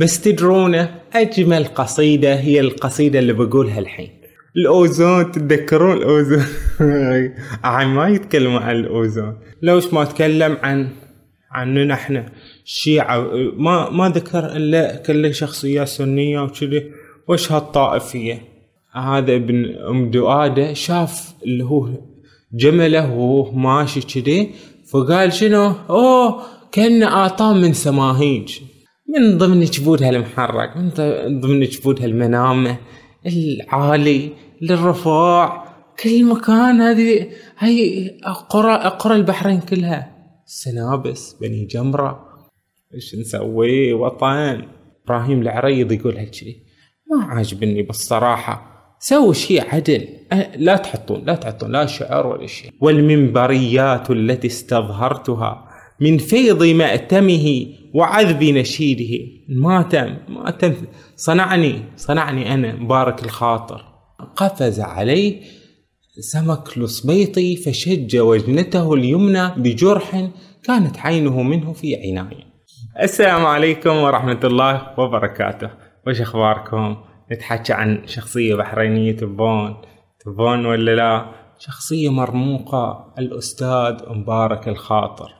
بس تدرون أجمل قصيدة هي القصيدة اللي بقولها الحين. الأوزون تتذكرون الأوزون؟ عن ما يتكلموا عن الأوزون. لوش ما أتكلم عن عننا إحنا الشيعة ما ما ذكر إلا كل شخصيات سنية وكذي. وش هالطائفية؟ هذا ابن أم دؤادة شاف اللي هو جمله وهو ماشي كذي فقال شنو؟ أوه كأنه أعطاه من سماهيج. من ضمن جبودها المحرك من ضمن جبودها المنامة العالي للرفوع كل مكان هذه هي قرى قرى البحرين كلها. سنابس بني جمرة. إيش نسوي؟ وطن. إبراهيم العريض يقول هالشي ما عاجبني بالصراحة. سووا شيء عدل. لا تحطون لا تحطون لا شعر ولا شيء. والمنبريات التي استظهرتها. من فيض مأتمه وعذب نشيده. ماتم ماتم صنعني صنعني أنا مبارك الخاطر. قفز عليه سمك لصبيطي فشج وجنته اليمنى بجرح كانت عينه منه في عناية. السلام عليكم ورحمة الله وبركاته. وش أخباركم؟ نتحكى عن شخصية بحرينية تبون. تبون ولا لا؟ شخصية مرموقة. الأستاذ مبارك الخاطر.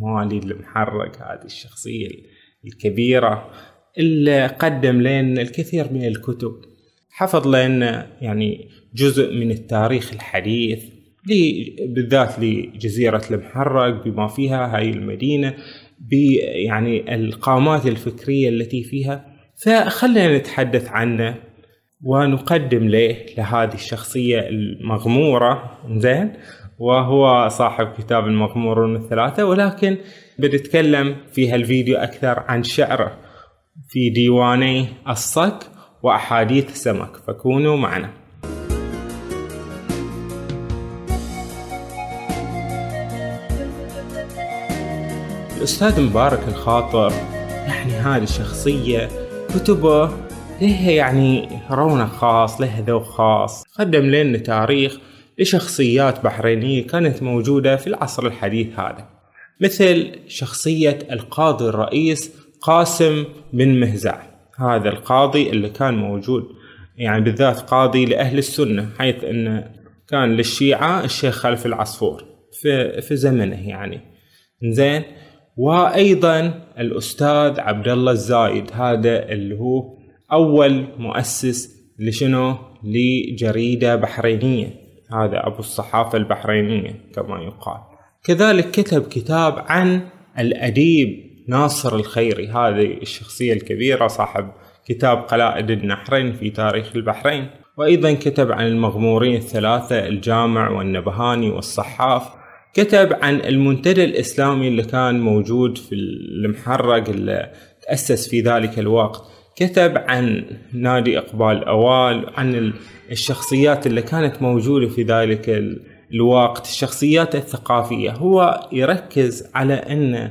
مالي المحرك هذه الشخصية الكبيرة اللي قدم لنا الكثير من الكتب. حفظ لنا يعني جزء من التاريخ الحديث بالذات لجزيرة المحرق بما فيها هاي المدينة يعني القامات الفكرية التي فيها. فخلينا نتحدث عنه ونقدم له لهذه الشخصية المغمورة. زين وهو صاحب كتاب المغمورون الثلاثة ولكن بنتكلم في هالفيديو أكثر عن شعره في ديواني الصك وأحاديث سمك فكونوا معنا. الأستاذ مبارك الخاطر يعني هذه الشخصية كتبه لها يعني رونق خاص لها ذوق خاص؟ قدم لنا تاريخ لشخصيات بحرينية كانت موجودة في العصر الحديث هذا مثل شخصية القاضي الرئيس قاسم بن مهزع هذا القاضي اللي كان موجود يعني بالذات قاضي لأهل السنة حيث أنه كان للشيعة الشيخ خلف العصفور في, في زمنه يعني. زين وأيضا الأستاذ عبد الله الزايد هذا اللي هو أول مؤسس لشنو؟ لجريدة بحرينية. هذا أبو الصحافة البحرينية كما يقال. كذلك كتب كتاب عن الأديب ناصر الخيري هذه الشخصية الكبيرة صاحب كتاب قلائد النحرين في تاريخ البحرين. وأيضا كتب عن المغمورين الثلاثة الجامع والنبهاني والصحاف. كتب عن المنتدى الإسلامي اللي كان موجود في المحرق اللي تأسس في ذلك الوقت. كتب عن نادي إقبال أوال عن الشخصيات اللي كانت موجودة في ذلك الوقت الشخصيات الثقافية. هو يركز على أن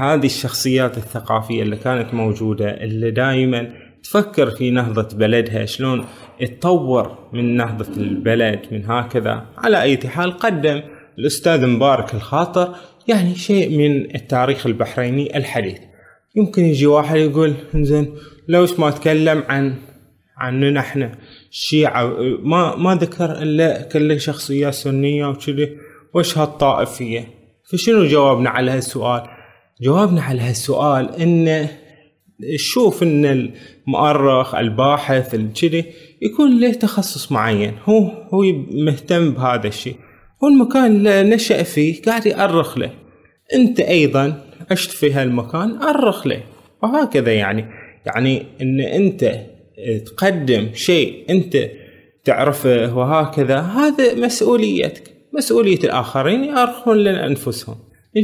هذه الشخصيات الثقافية اللي كانت موجودة اللي دائما تفكر في نهضة بلدها شلون تطور من نهضة البلد من هكذا. على أي حال قدم الأستاذ مبارك الخاطر يعني شيء من التاريخ البحريني الحديث. يمكن يجي واحد يقول زين لوش ما اتكلم عن عننا إحنا الشيعة ما ما ذكر إلا كل شخصيات سنية وكذي. وش هالطائفية؟ فشنو جوابنا على هالسؤال؟ جوابنا على هالسؤال ان شوف إن المؤرخ الباحث كذي يكون له تخصص معين. هو هو مهتم بهذا الشيء. والمكان اللي نشأ فيه قاعد يأرخ له. أنت أيضا عشت في هالمكان أرخ له. وهكذا يعني. يعني إن أنت تقدم شيء أنت تعرفه وهكذا هذا مسؤوليتك. مسؤولية الآخرين يأرخون لنا أنفسهم.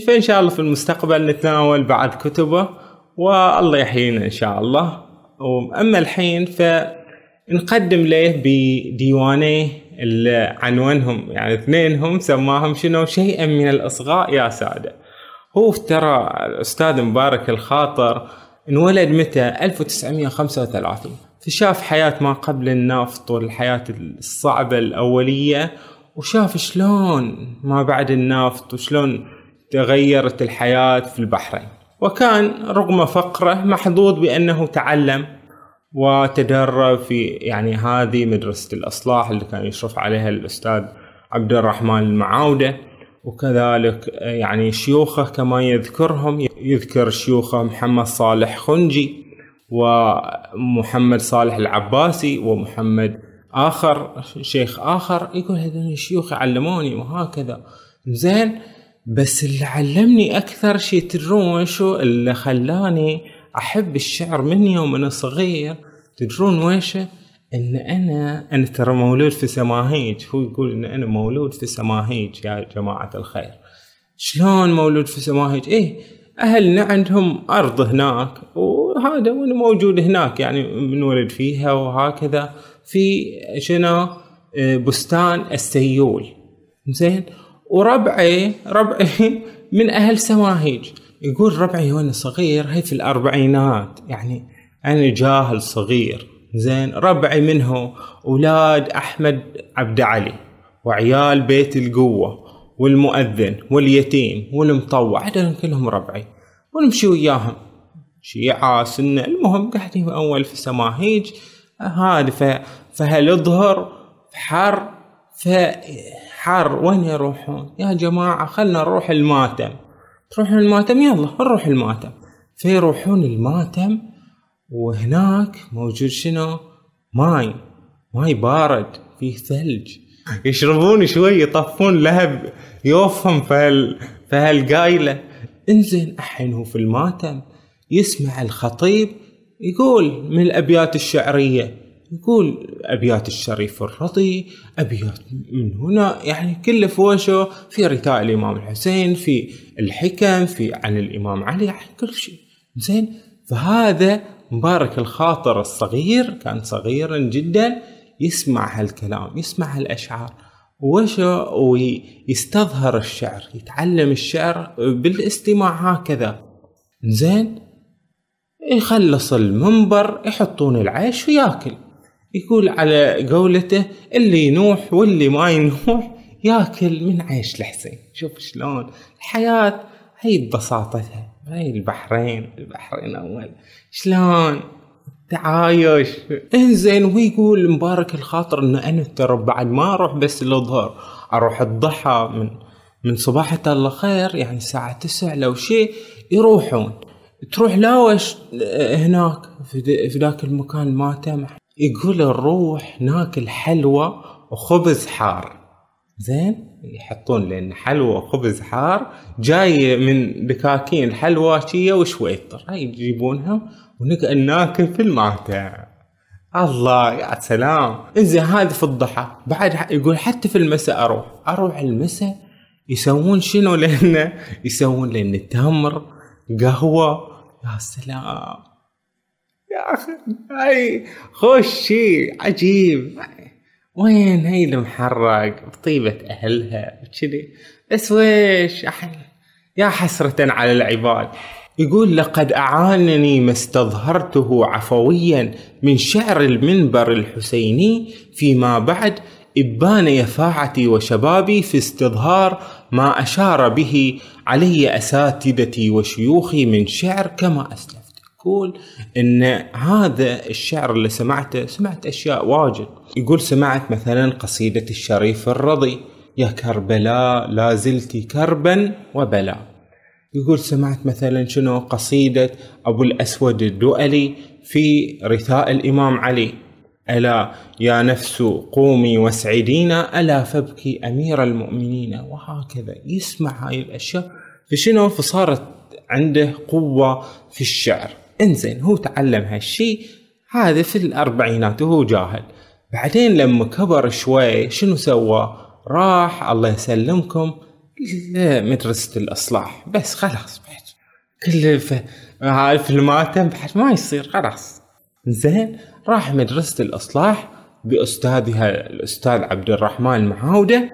فإن شاء الله في المستقبل نتناول بعض كتبه والله يحيينا إن شاء الله. وأما الحين فنقدم له بديوانيه اللي عنونهم يعني اثنينهم سماهم شنو؟ شيئا من الأصغاء يا سادة. هو ترى الأستاذ مبارك الخاطر انولد متى؟ 1935 فشاف حياة ما قبل النفط والحياة الصعبة الأولية وشاف شلون ما بعد النفط وشلون تغيرت الحياة في البحرين. وكان رغم فقره محظوظ بأنه تعلم وتدرب في يعني هذه مدرسة الإصلاح اللي كان يشرف عليها الأستاذ عبد الرحمن المعاودة. وكذلك يعني شيوخه كما يذكرهم يذكر شيوخه محمد صالح خنجي ومحمد صالح العباسي ومحمد آخر شيخ آخر يقول هذول الشيوخ علموني وهكذا. زين بس اللي علمني أكثر شيء تدرون شو اللي خلاني أحب الشعر من يوم أنا صغير تدرون ويشه إن أنا أنا ترى مولود في سماهيج. هو يقول إن أنا مولود في سماهيج يا جماعة الخير. شلون مولود في سماهيج؟ إيه أهلنا عندهم أرض هناك وهذا وأنا موجود هناك يعني منولد فيها وهكذا. في شنو؟ آه، بستان السيول. زين؟ وربعي ربعي من أهل سماهيج. يقول ربعي وأنا صغير هي في الأربعينات. يعني أنا جاهل صغير. زين ربعي منه أولاد أحمد عبد علي وعيال بيت القوة والمؤذن واليتيم والمطوع هذول كلهم ربعي. ونمشي وياهم. شيعة سنة المهم قاعدين أول في سماهيج هذا فهالظهر حر. فحر وين يروحون؟ يا جماعة خلنا نروح الماتم. تروحون الماتم؟ يلا نروح الماتم. فيروحون الماتم؟ وهناك موجود شنو؟ ماي. ماي بارد. فيه ثلج. يشربون شوي يطفون لهب يوفهم فهال فهالقايلة انزين الحين هو في الماتم. يسمع الخطيب يقول من الأبيات الشعرية يقول أبيات الشريف الرضي أبيات من هنا. يعني كله فوشه في رثاء الإمام الحسين في الحكم في عن الإمام علي عن كل شيء. زين فهذا مبارك الخاطر الصغير كان صغيرا جدا يسمع هالكلام يسمع هالأشعار. وشو ويستظهر الشعر يتعلم الشعر بالاستماع هكذا. زين يخلص المنبر يحطون العيش وياكل. يقول على قولته اللي ينوح واللي ما ينوح ياكل من عيش الحسين. شوف شلون. الحياة هي ببساطتها هاي البحرين البحرين أول. شلون؟ تعايش. إنزين ويقول مبارك الخاطر ان أنا ترى بعد ما أروح بس الظهر أروح الضحى من من صباحة الله خير يعني الساعة تسع لو شيء يروحون. تروح لاوش؟ هناك في ذاك المكان ماتم يقول نروح ناكل حلوى وخبز حار. زين؟ يحطون لأن حلوى وخبز حار جاي من دكاكين الحلوى شية وشويطر هاي يجيبونها ونقعد ناكل في الماتم الله يا سلام. إنزين هذا في الضحى بعد يقول حتى في المساء أروح. أروح المساء يسوون شنو لأنه يسوون لأن تمر قهوة. يا سلام. يا أخي هاي خوش شيء عجيب. وين هي المحرق بطيبة أهلها وكذي. بس ويش؟ يا حسرة على العباد. يقول لقد أعانني ما استظهرته عفويا من شعر المنبر الحسيني فيما بعد إبان يفاعتي وشبابي في استظهار ما أشار به علي أساتذتي وشيوخي من شعر كما أسلفت يقول إن هذا الشعر اللي سمعته سمعت أشياء واجد. يقول سمعت مثلا قصيدة الشريف الرضي يا كربلاء لا زلت كربا وبلا يقول سمعت مثلا شنو؟ قصيدة أبو الأسود الدؤلي في رثاء الإمام علي. ألا يا نفس قومي واسعدينا ألا فابكي أمير المؤمنين. وهكذا يسمع هاي الأشياء. فشنو؟ فصارت عنده قوة في الشعر. إنزين هو تعلم هالشي. هذا في الأربعينات وهو جاهل. بعدين لما كبر شوي شنو سوى؟ راح الله يسلمكم لمدرسة الإصلاح. بس خلاص بعد كل في الماتم بعد ما يصير خلاص. زين راح مدرسة الإصلاح بأستاذها الأستاذ عبد الرحمن المعاودة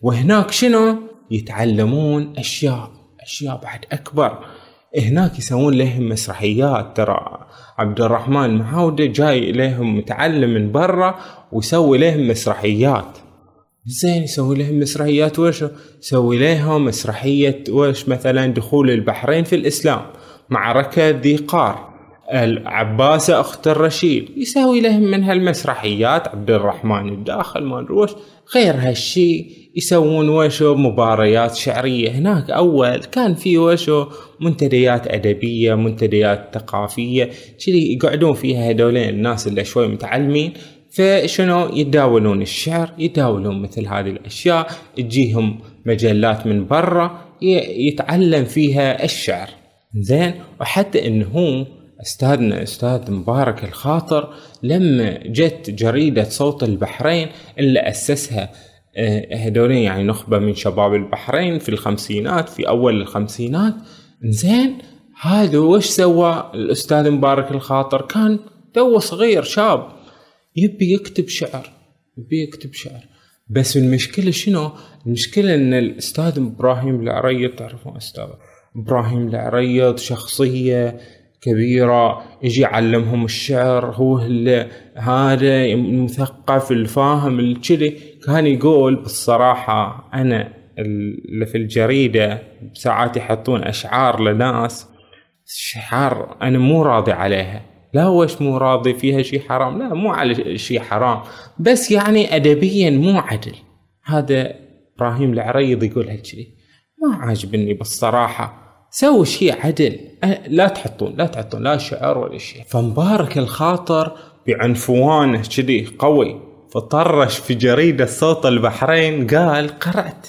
وهناك شنو؟ يتعلمون أشياء أشياء بعد أكبر. هناك يسوون لهم مسرحيات. ترى عبد الرحمن معاودة جاي إليهم متعلم من برا ويسوي لهم مسرحيات. زين يسوي لهم مسرحيات وش؟ يسوي لهم مسرحية وش؟ مثلا دخول البحرين في الإسلام معركة ذي قار. العباسة أخت الرشيد. يساوي لهم من هالمسرحيات عبد الرحمن الداخل ما روش غير هالشي يسوون وشو مباريات شعرية. هناك أول كان في وشو منتديات أدبية منتديات ثقافية. كذي يقعدون فيها هذولين الناس اللي شوي متعلمين. فشنو؟ يتداولون الشعر يتداولون مثل هذه الأشياء. تجيهم مجلات من برا يتعلم فيها الشعر. زين؟ وحتى انه أستاذنا أستاذ مبارك الخاطر لما جت جريدة صوت البحرين اللي أسسها آه، هذولين يعني نخبة من شباب البحرين في الخمسينات في أول الخمسينات. زين هذا وش سوى الأستاذ مبارك الخاطر؟ كان تو صغير شاب يبي يكتب شعر يبي يكتب شعر. بس المشكلة شنو؟ المشكلة إن الأستاذ إبراهيم العريض تعرفون أستاذ إبراهيم العريض شخصية كبيرة يجي يعلمهم الشعر هو هذا المثقف الفاهم الكذي كان يقول بالصراحة أنا اللي في الجريدة ساعات يحطون أشعار لناس شعار أنا مو راضي عليها. لا وش مو راضي فيها؟ شيء حرام. لا مو على شيء حرام. بس يعني أدبيا مو عدل. هذا إبراهيم العريض يقول هالشيء ما عاجبني بالصراحة. سووا شيء عدل. لا تحطون لا تحطون لا شعر ولا شيء. فمبارك الخاطر بعنفوانه كذي قوي. فطرش في جريدة صوت البحرين قال قرأت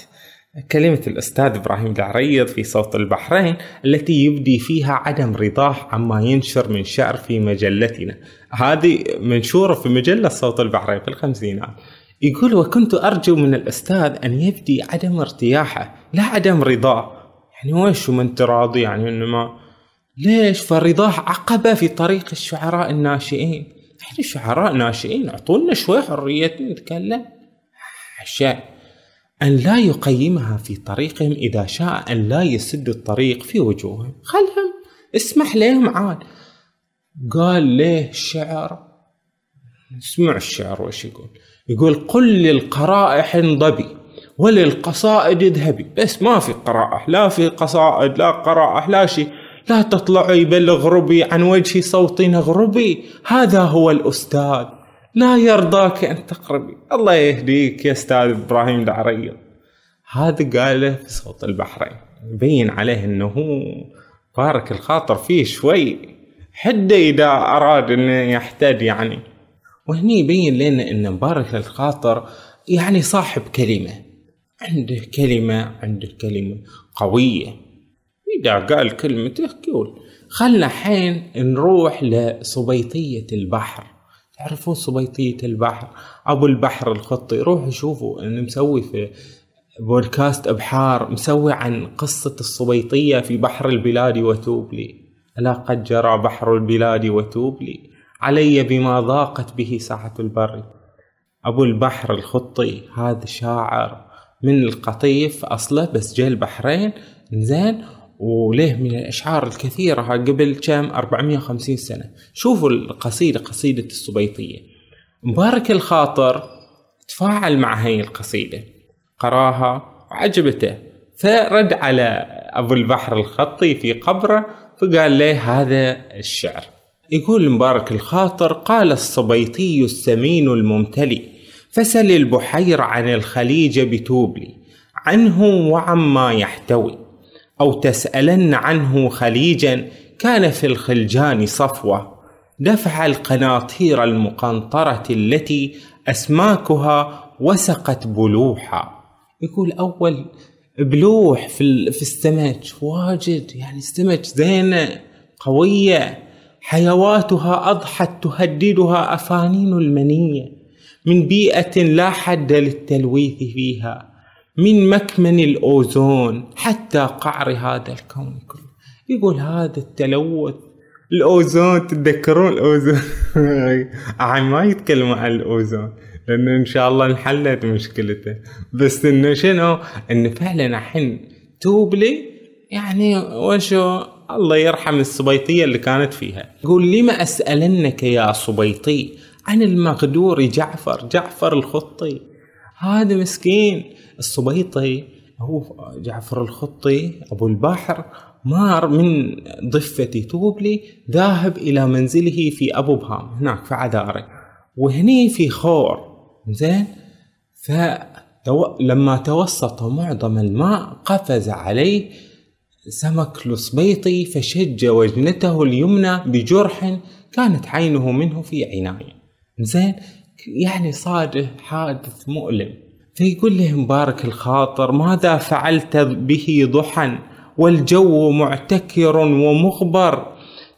كلمة الأستاذ إبراهيم العريض في صوت البحرين التي يبدي فيها عدم رضاه عما ينشر من شعر في مجلتنا. هذه منشورة في مجلة صوت البحرين في الخمسينات. يقول وكنت أرجو من الأستاذ أن يبدي عدم ارتياحه لا عدم رضاه. يعني وش ما انت راضي يعني انما ليش؟ فرضاه عقبة في طريق الشعراء الناشئين. إحنا شعراء ناشئين أعطونا شوي حرية نتكلم. أشياء أن لا يقيمها في طريقهم إذا شاء أن لا يسد الطريق في وجوههم. خلهم اسمح لهم عاد. قال ليه الشعر؟ اسمع الشعر وش يقول. يقول قل للقرائح انضبي. وللقصائد اذهبي. بس ما في قرائح لا في قصائد لا قرائح لا شيء. لا تطلعي بل اغربي عن وجه صوت اغربي هذا هو الأستاذ. لا يرضاك أن تقربي. الله يهديك يا أستاذ إبراهيم العريض. هذا قاله في صوت البحرين. يبين عليه أنه بارك الخاطر فيه شوي. حده إذا أراد أنه يحتد يعني وهني يبين لنا أن مبارك الخاطر يعني صاحب كلمة. عنده كلمة عنده كلمة قوية. إذا قال كلمته قول خلنا حين نروح لصبيطية البحر. تعرفون صبيطية البحر؟ أبو البحر الخطي روحوا شوفوا أنا مسوي في بودكاست أبحار مسوي عن قصة الصبيطية في بحر البلاد وتوب لي ألا قد جرى بحر البلاد وتوب لي علي بما ضاقت به ساعة البر. أبو البحر الخطي هذا شاعر من القطيف أصله بس جاء البحرين زين وليه من الأشعار الكثيرة قبل كم؟ 450 سنة. شوفوا القصيدة قصيدة السبيطية مبارك الخاطر تفاعل مع هاي القصيدة. قراها وعجبته. فرد على أبو البحر الخطي في قبره فقال له هذا الشعر. يقول مبارك الخاطر قال الصبيطي السمين الممتلئ. فسل البحير عن الخليج بتوبلي عنه وعما يحتوي أو تسألن عنه خليجا كان في الخلجان صفوة. دفع القناطير المقنطرة التي أسماكها وسقت بلوحا. يقول أول بلوح في, في السمك واجد يعني السمك زينة قوية حيواتها أضحت تهددها أفانين المنية. من بيئة لا حد للتلويث فيها من مكمن الأوزون حتى قعر هذا الكون كله. يقول هذا التلوث الأوزون تتذكرون الأوزون؟ ما يتكلموا عن الأوزون لأنه إن شاء الله انحلت مشكلته. بس إنه شنو؟ إنه فعلا الحين توبلي يعني وشو؟ الله يرحم السبيطية اللي كانت فيها. يقول لما أسألنك يا سبيطي عن المغدور جعفر جعفر الخطي. هذا مسكين السبيطي هو جعفر الخطي أبو البحر مار من ضفة توبلي ذاهب إلى منزله في أبو بهام هناك في عذاري. وهني في خور. زين؟ فلما توسط معظم الماء قفز عليه سمك لصبيطي فشج وجنته اليمنى بجرح كانت عينه منه في عناية. زين؟ يعني صار حادث مؤلم. فيقول له مبارك الخاطر ماذا فعلت به ضحى؟ والجو معتكر ومغبر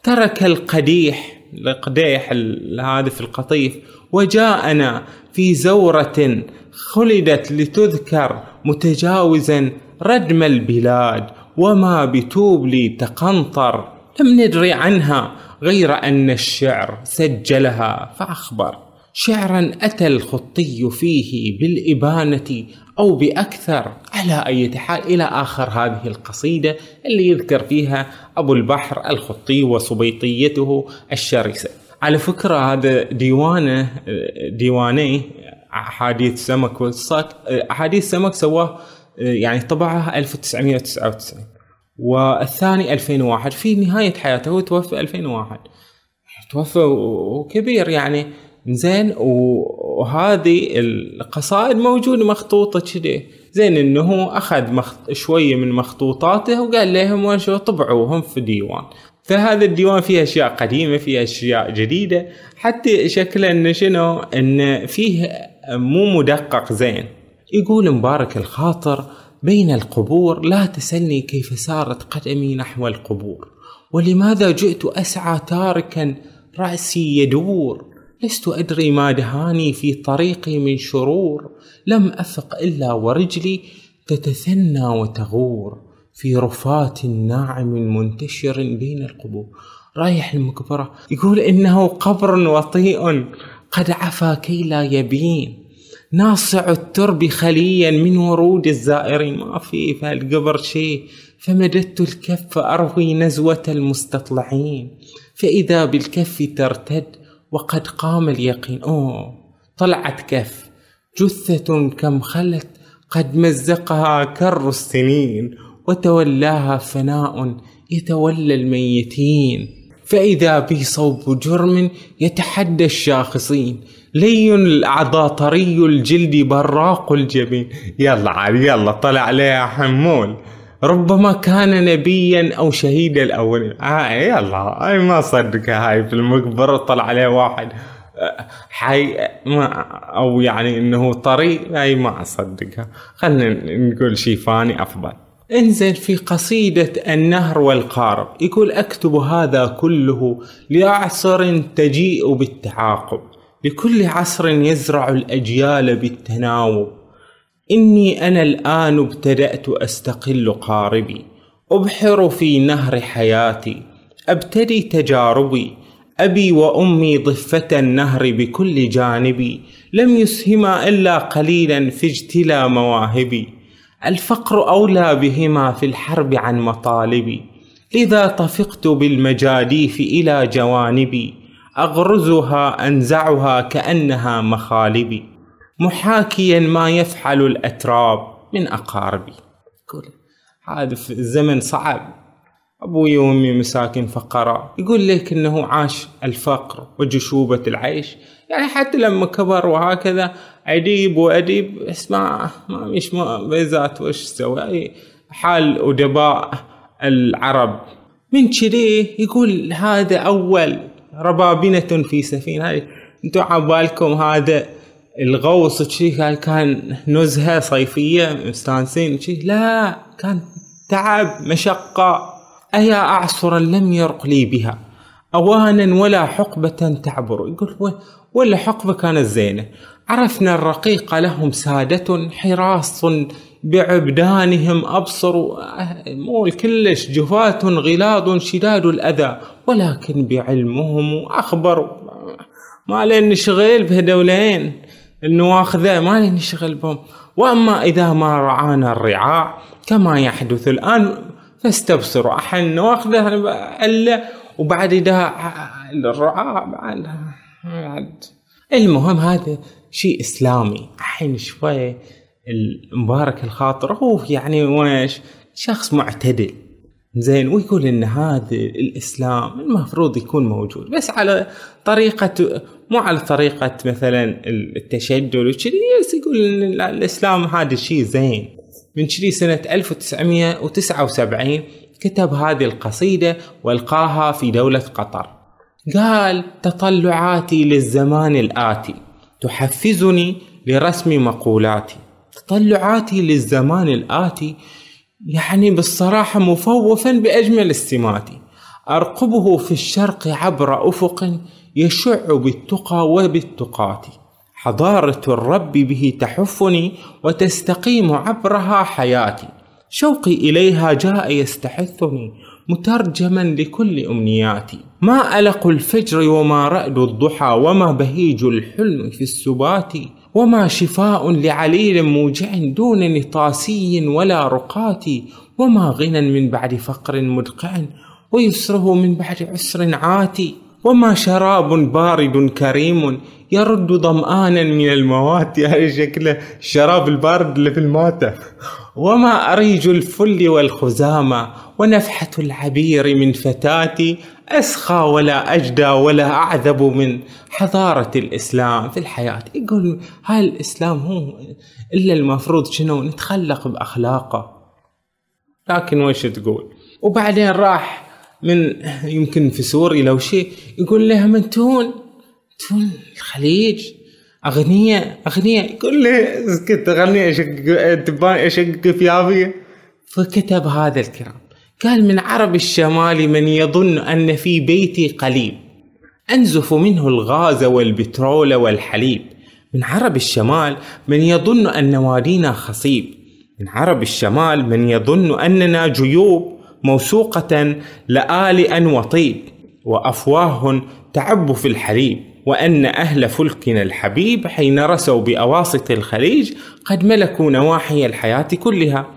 ترك القديح القديح هذا في القطيف وجاءنا في زورة خلدت لتذكر متجاوزا ردم البلاد. وما بتوبلي تقنطر. لم ندري عنها. غير أن الشعر سجلها فأخبر. شعرا أتى الخطي فيه بالإبانة أو بأكثر على أي حال إلى آخر هذه القصيدة اللي يذكر فيها أبو البحر الخطي وصبيطيته الشرسة. على فكرة هذا ديوانه ديواني أحاديث سمك والصك أحاديث سمك سواه يعني طبعها 1999 والثاني 2001 في نهاية حياته هو توفى 2001 توفى وكبير يعني. زين وهذه القصائد موجودة مخطوطة كذي. زين إنه أخذ مخط... شوية من مخطوطاته وقال لهم وين شو طبعوهم في ديوان. فهذا الديوان فيه أشياء قديمة فيه أشياء جديدة. حتى شكله إنه شنو؟ إنه فيه مو مدقق زين. يقول مبارك الخاطر بين القبور لا تسلني كيف سارت قدمي نحو القبور. ولماذا جئت أسعى تاركا رأسي يدور؟ لست أدري ما دهاني في طريقي من شرور. لم أفق إلا ورجلي تتثنى وتغور. في رفات ناعم منتشر بين القبور. رايح المقبرة يقول إنه قبر وطيء. قد عفا كي لا يبين. ناصع الترب خليا من ورود الزائرين ما في في القبر شيء. فمددت الكف أروي نزوة المستطلعين. فإذا بالكف ترتد وقد قام اليقين. أوه طلعت كف. جثة كم خلت قد مزقها كر السنين. وتولاها فناء يتولى الميتين. فإذا بي صوب جرم يتحدى الشاخصين. لين الأعضاء طري الجلد براق الجبين. يلا عاد يلا طلع عليها حمول. ربما كان نبيا أو شهيد الأول آه يلا هاي ما صدقها هاي في المقبرة طلع عليه واحد. حي ما أو يعني إنه طري هاي ما أصدقها. خلينا نقول شي فاني أفضل. انزل في قصيدة النهر والقارب. يقول أكتب هذا كله لعصر تجيء بالتعاقب لكل عصر يزرع الأجيال بالتناوب. إني أنا الآن ابتدأت أستقل قاربي أبحر في نهر حياتي أبتدي تجاربي أبي وأمي ضفة النهر بكل جانبي لم يسهما إلا قليلا في اجتلى مواهبي. الفقر أولى بهما في الحرب عن مطالبي. لذا طفقت بالمجاديف إلى جوانبي أغرزها أنزعها كأنها مخالبي. محاكيا ما يفعل الأتراب من أقاربي. يقول هذا في الزمن صعب. أبوي وأمي مساكين فقراء. يقول لك أنه عاش الفقر وجشوبة العيش. يعني حتى لما كبر وهكذا أديب وأديب. اسمع ما مش بيزات وش سوى. حال أدباء العرب. من كذي يقول هذا أول ربابنة في سفينة. هذه أنتم عبالكم هذا الغوص. شي كان نزهة صيفية مستانسين. شي لا كان تعب مشقة. أيا أعصرا لم يرق لي بها. أوانا ولا حقبة تعبر. يقول ولا حقبة كانت زينة؟ عرفنا الرقيق لهم سادة حراس بعبدانهم أبصروا مو كلش جفاة غلاظ شداد الأذى ولكن بعلمهم أخبروا ما لين شغيل بهدولين النواخذة ما لي نشغل بهم. وأما إذا ما رعانا الرعاع كما يحدث الآن فاستبصروا. أحن نواخذه إلا وبعد إذا الرعاع بعد. المهم هذا شيء إسلامي. الحين شوي المبارك الخاطر هو يعني ويش شخص معتدل. زين ويقول إن هذا الإسلام المفروض يكون موجود بس على طريقة مو على طريقة مثلا التشدد وكذي بس يقول إن الإسلام هذا الشيء زين. من كذي سنة 1979 كتب هذه القصيدة وألقاها في دولة قطر. قال تطلعاتي للزمان الآتي. تحفزني لرسم مقولاتي. تطلعاتي للزمان الآتي يعني بالصراحة مفوفا بأجمل السمات أرقبه في الشرق عبر أفق يشع بالتقى وبالتقات. حضارة الرب به تحفني وتستقيم عبرها حياتي. شوقي إليها جاء يستحثني. مترجما لكل أمنياتي. ما ألق الفجر وما رأد الضحى وما بهيج الحلم في السبات وما شفاء لعليل موجع دون نطاسي ولا رقات وما غنى من بعد فقر مدقع ويسره من بعد عسر عاتي وما شراب بارد كريم يرد ظمآنا من الموات. هاي شكله الشراب البارد اللي في الموتى. وما أريج الفل والخزامة ونفحة العبير من فتاتي أسخى ولا أجدى ولا أعذب من حضارة الإسلام في الحياة. يقول هاي الإسلام هو إلا المفروض شنو؟ نتخلق بأخلاقه. لكن وش تقول؟ وبعدين راح من يمكن في سوريا لو شيء يقول لها من تون؟ تون الخليج؟ أغنياء أغنياء يقول لي اسكت أغنياء أشق تبغى أشق ثيابي فكتب هذا الكلام. قال من عرب الشمال من يظن أن في بيتي قليب أنزف منه الغاز والبترول والحليب. من عرب الشمال من يظن أن نوادينا خصيب. من عرب الشمال من يظن أننا جيوب. موسوقة لآلئا وطيب. وأفواه تعب في الحليب. وأن أهل فلكنا الحبيب حين رسوا بأواسط الخليج قد ملكوا نواحي الحياة كلها.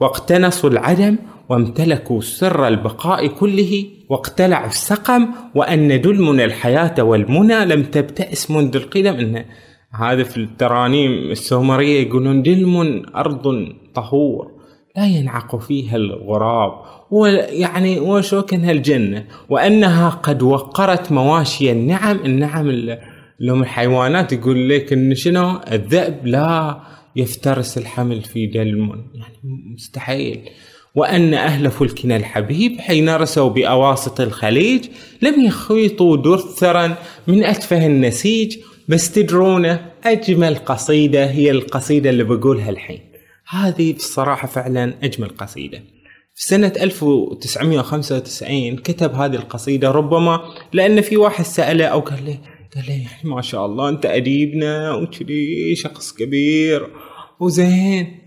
واقتنصوا العدم وامتلكوا سر البقاء كله واقتلعوا السقم وأن دلمنا الحياة والمنى لم تبتئس منذ القدم. إن هذا في الترانيم السومرية يقولون دلم أرض طهور لا ينعق فيها الغراب. ويعني وشوكنها الجنة وأنها قد وقرت مواشي النعم. النعم اللي هم الحيوانات يقول لك إن شنو؟ الذئب لا يفترس الحمل في دلم. يعني مستحيل. وأن أهل فلكنا الحبيب حين رسوا بأواسط الخليج لم يخيطوا درثرا من أتفه النسيج بس تدرون أجمل قصيدة هي القصيدة اللي بقولها الحين. هذه بصراحة فعلا أجمل قصيدة. في سنة 1995 كتب هذه القصيدة ربما لأن في واحد سأله أو قال له قال له يعني ما شاء الله أنت أديبنا وكذي شخص كبير. وزين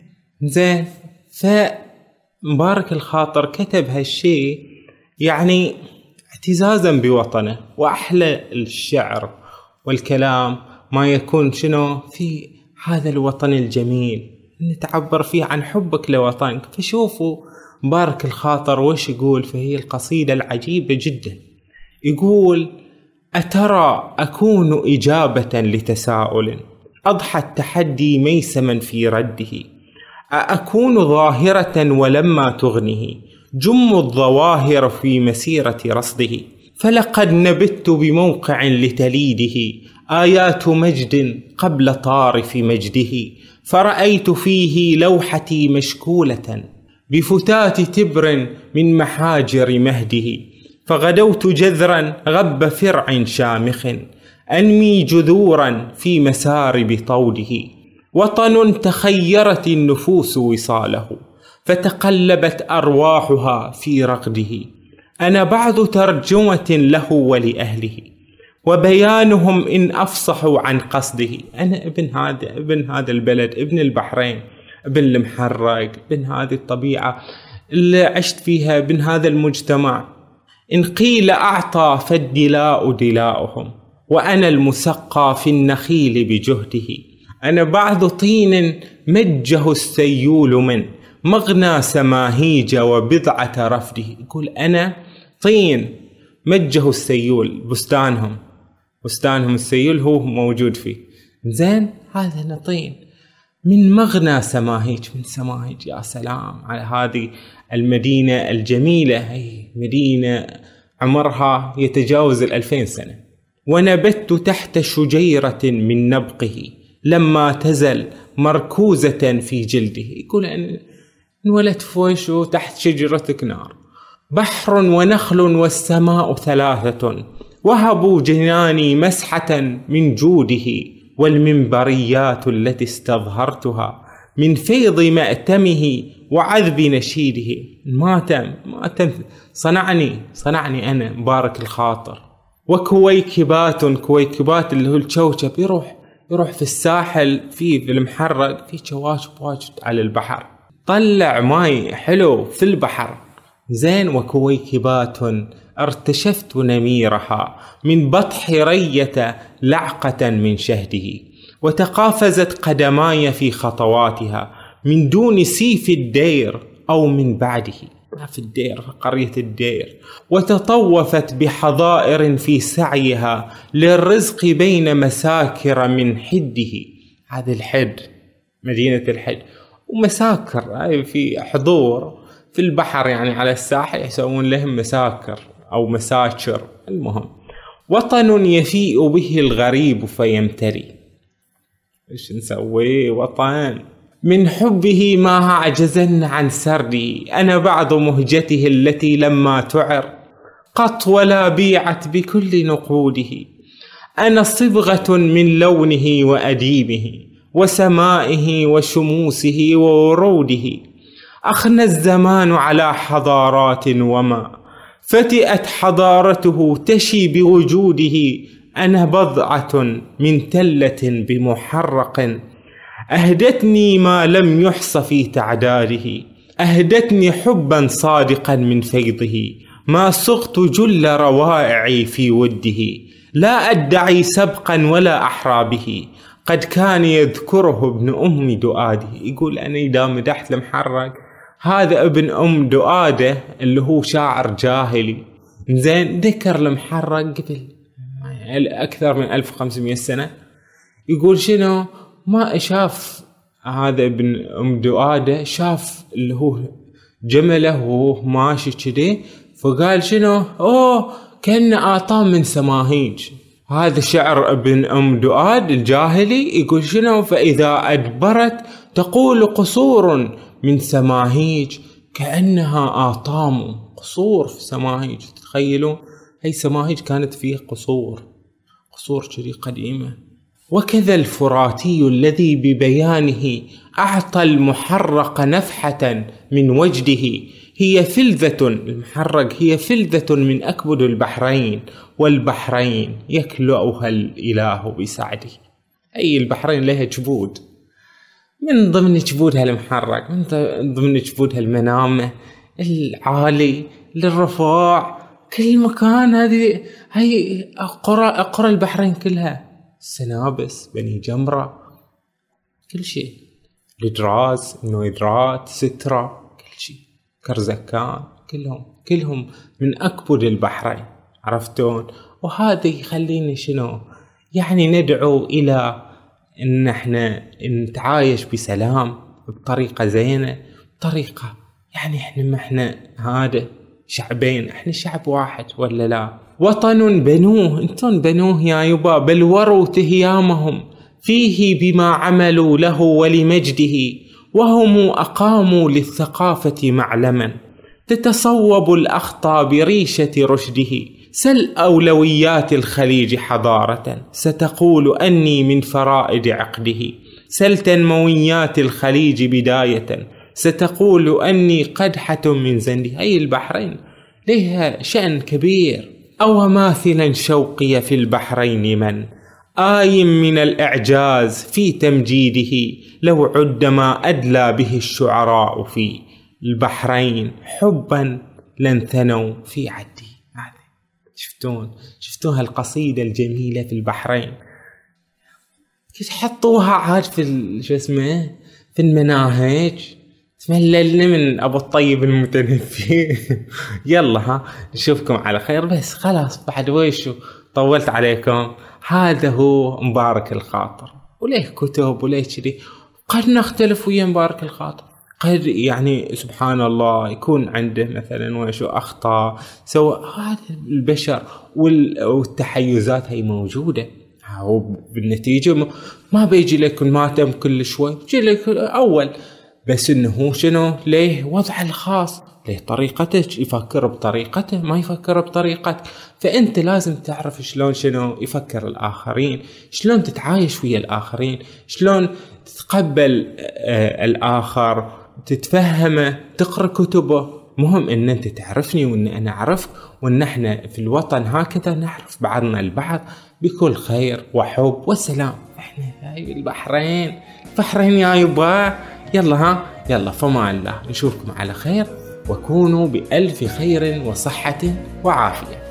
زين. ف مبارك الخاطر كتب هالشيء يعني اعتزازا بوطنه وأحلى الشعر والكلام ما يكون شنو في هذا الوطن الجميل. نتعبر فيه عن حبك لوطنك. فشوفوا مبارك الخاطر وش يقول فهي القصيدة العجيبة جدا. يقول أترى أكون إجابة لتساؤل. أضحى التحدي ميسما في رده. أأكون ظاهرة ولما تغنه جم الظواهر في مسيرة رصده. فلقد نبت بموقع لتليده آيات مجد قبل طارف مجده. فرأيت فيه لوحتي مشكولة بفتات تبر من محاجر مهده. فغدوت جذرا غب فرع شامخ أنمي جذورا في مسارب طوله وطن تخيرت النفوس وصاله فتقلبت أرواحها في رقده. أنا بعض ترجمة له ولأهله وبيانهم إن أفصحوا عن قصده. أنا ابن هذا ابن هذا البلد ابن البحرين ابن المحرق ابن هذه الطبيعة اللي عشت فيها ابن هذا المجتمع. إن قيل أعطى فالدلاء دلاؤهم وأنا المسقى في النخيل بجهده. أنا بعض طين مجه السيول من مغنى سماهيج وبضعة رفده. يقول أنا طين مجه السيول بستانهم. بستانهم السيول هو موجود فيه. زين هذا أنا طين. من مغنى سماهيج من سماهيج يا سلام على هذه المدينة الجميلة. هي مدينة عمرها يتجاوز الألفين سنة. ونبت تحت شجيرة من نبقه. لما تزل مركوزة في جلده. يقول أن انولدت فوش تحت شجرتك نار. بحر ونخل والسماء ثلاثة. وهبوا جناني مسحة من جوده والمنبريات التي استظهرتها من فيض مأتمه وعذب نشيده. ماتم ماتم صنعني صنعني أنا مبارك الخاطر. وكويكبات كويكبات اللي هو الشوشب يروح يروح في الساحل في في المحرق في شواشب واجد على البحر. طلع ماي حلو في البحر. زين وكويكبات ارتشفت نميرها من بطح رية لعقة من شهده. وتقافزت قدماي في خطواتها من دون سيف الدير أو من بعده. في الدير في قرية الدير. وتطوفت بحظائر في سعيها للرزق بين مساكر من حده. هذا الحد مدينة الحد. ومساكر في حضور في البحر يعني على الساحل يسوون لهم مساكر أو مساكر. المهم وطن يفيء به الغريب فيمتري إيش نسوي؟ وطن. من حبه ما عجزن عن سردي أنا بعض مهجته التي لما تعر. قط ولا بيعت بكل نقوده. أنا صبغة من لونه وأديبه وسمائه وشموسه ووروده. أخنى الزمان على حضارات وما. فتئت حضارته تشي بوجوده. أنا بضعة من تلة بمحرق. أهدتني ما لم يحص في تعداده. أهدتني حبا صادقا من فيضه. ما صغت جل روائعي في وده. لا أدعي سبقا ولا أحرى به. قد كان يذكره ابن أم دؤاده. يقول أنا إذا مدحت المحرق هذا ابن أم دؤاده اللي هو شاعر جاهلي. زين ذكر المحرق قبل. أكثر من 1500 سنة. يقول شنو؟ ما شاف هذا ابن أم دؤادة شاف اللي هو جمله وهو ماشي كذي فقال شنو؟ أوه كان أعطاه من سماهيج. هذا شعر ابن أم دؤاد الجاهلي يقول شنو؟ فإذا أدبرت تقول قصور من سماهيج كأنها اطام قصور في سماهيج. تخيلوا هي سماهيج كانت فيه قصور قصور كذي قديمة. وكذا الفراتي الذي ببيانه أعطى المحرق نفحة من وجده. هي فلذة المحرق هي فلذة من أكبد البحرين والبحرين يكلؤها الإله بسعده. أي البحرين لها جبود؟ من ضمن جبودها المحرق؟ من ضمن جبودها المنامة العالي للرفاع. كل مكان هذه هي قرى قرى البحرين كلها. سنابس بني جمرة كل شيء. الدراز النويدرات سترة كل شيء. كرزكان كلهم كلهم من أكبر البحرين. عرفتون؟ وهذا يخليني شنو؟ يعني ندعو إلى إن إحنا نتعايش بسلام بطريقة زينة بطريقة يعني إحنا ما إحنا هذا شعبين إحنا شعب واحد ولا لا؟ وطن بنوه أنتم بنوه يا يبا بل وروا فيه بما عملوا له ولمجده وهم أقاموا للثقافة معلما. تتصوب الأخطى بريشة رشده سل أولويات الخليج حضارة. ستقول أني من فرائد عقده سل تنمويات الخليج بداية. ستقول أني قدحة من زنده. أي البحرين لها شأن كبير. أو ماثلا شوقي في البحرين من؟ آي من الإعجاز في تمجيده لو عد ما أدلى به الشعراء في البحرين. حبا لن ثنوا في عدي. شفتون؟ شفتون هالقصيدة الجميلة في البحرين. حطوها عاد في شو اسمه؟ في المناهج. تمللنا من أبو الطيب المتنفي. يلا ها نشوفكم على خير. بس خلاص بعد ويشو؟ طولت عليكم. هذا هو مبارك الخاطر. وليه كتب وليه كذي؟ قد نختلف ويا مبارك الخاطر. قد يعني سبحان الله يكون عنده مثلا وشو أخطاء سواء هذا البشر والتحيزات هي موجودة. وبالنتيجه ما بيجي لك الماتم كل شوي. بيجي لك أول بس إنه هو شنو؟ ليه وضعه الخاص؟ ليه طريقته يفكر بطريقته ما يفكر بطريقتك. فأنت لازم تعرف شلون شنو يفكر الآخرين شلون تتعايش ويا الآخرين شلون تتقبل آه الآخر تتفهمه تقرأ كتبه. مهم إن أنت تعرفني وإن أنا اعرفك وإن إحنا في الوطن هكذا نعرف بعضنا البعض بكل خير وحب وسلام. إحنا جاي البحرين. البحرين يا يبا. يلا ها يلا فما الله نشوفكم على خير وكونوا بألف خير وصحة وعافية.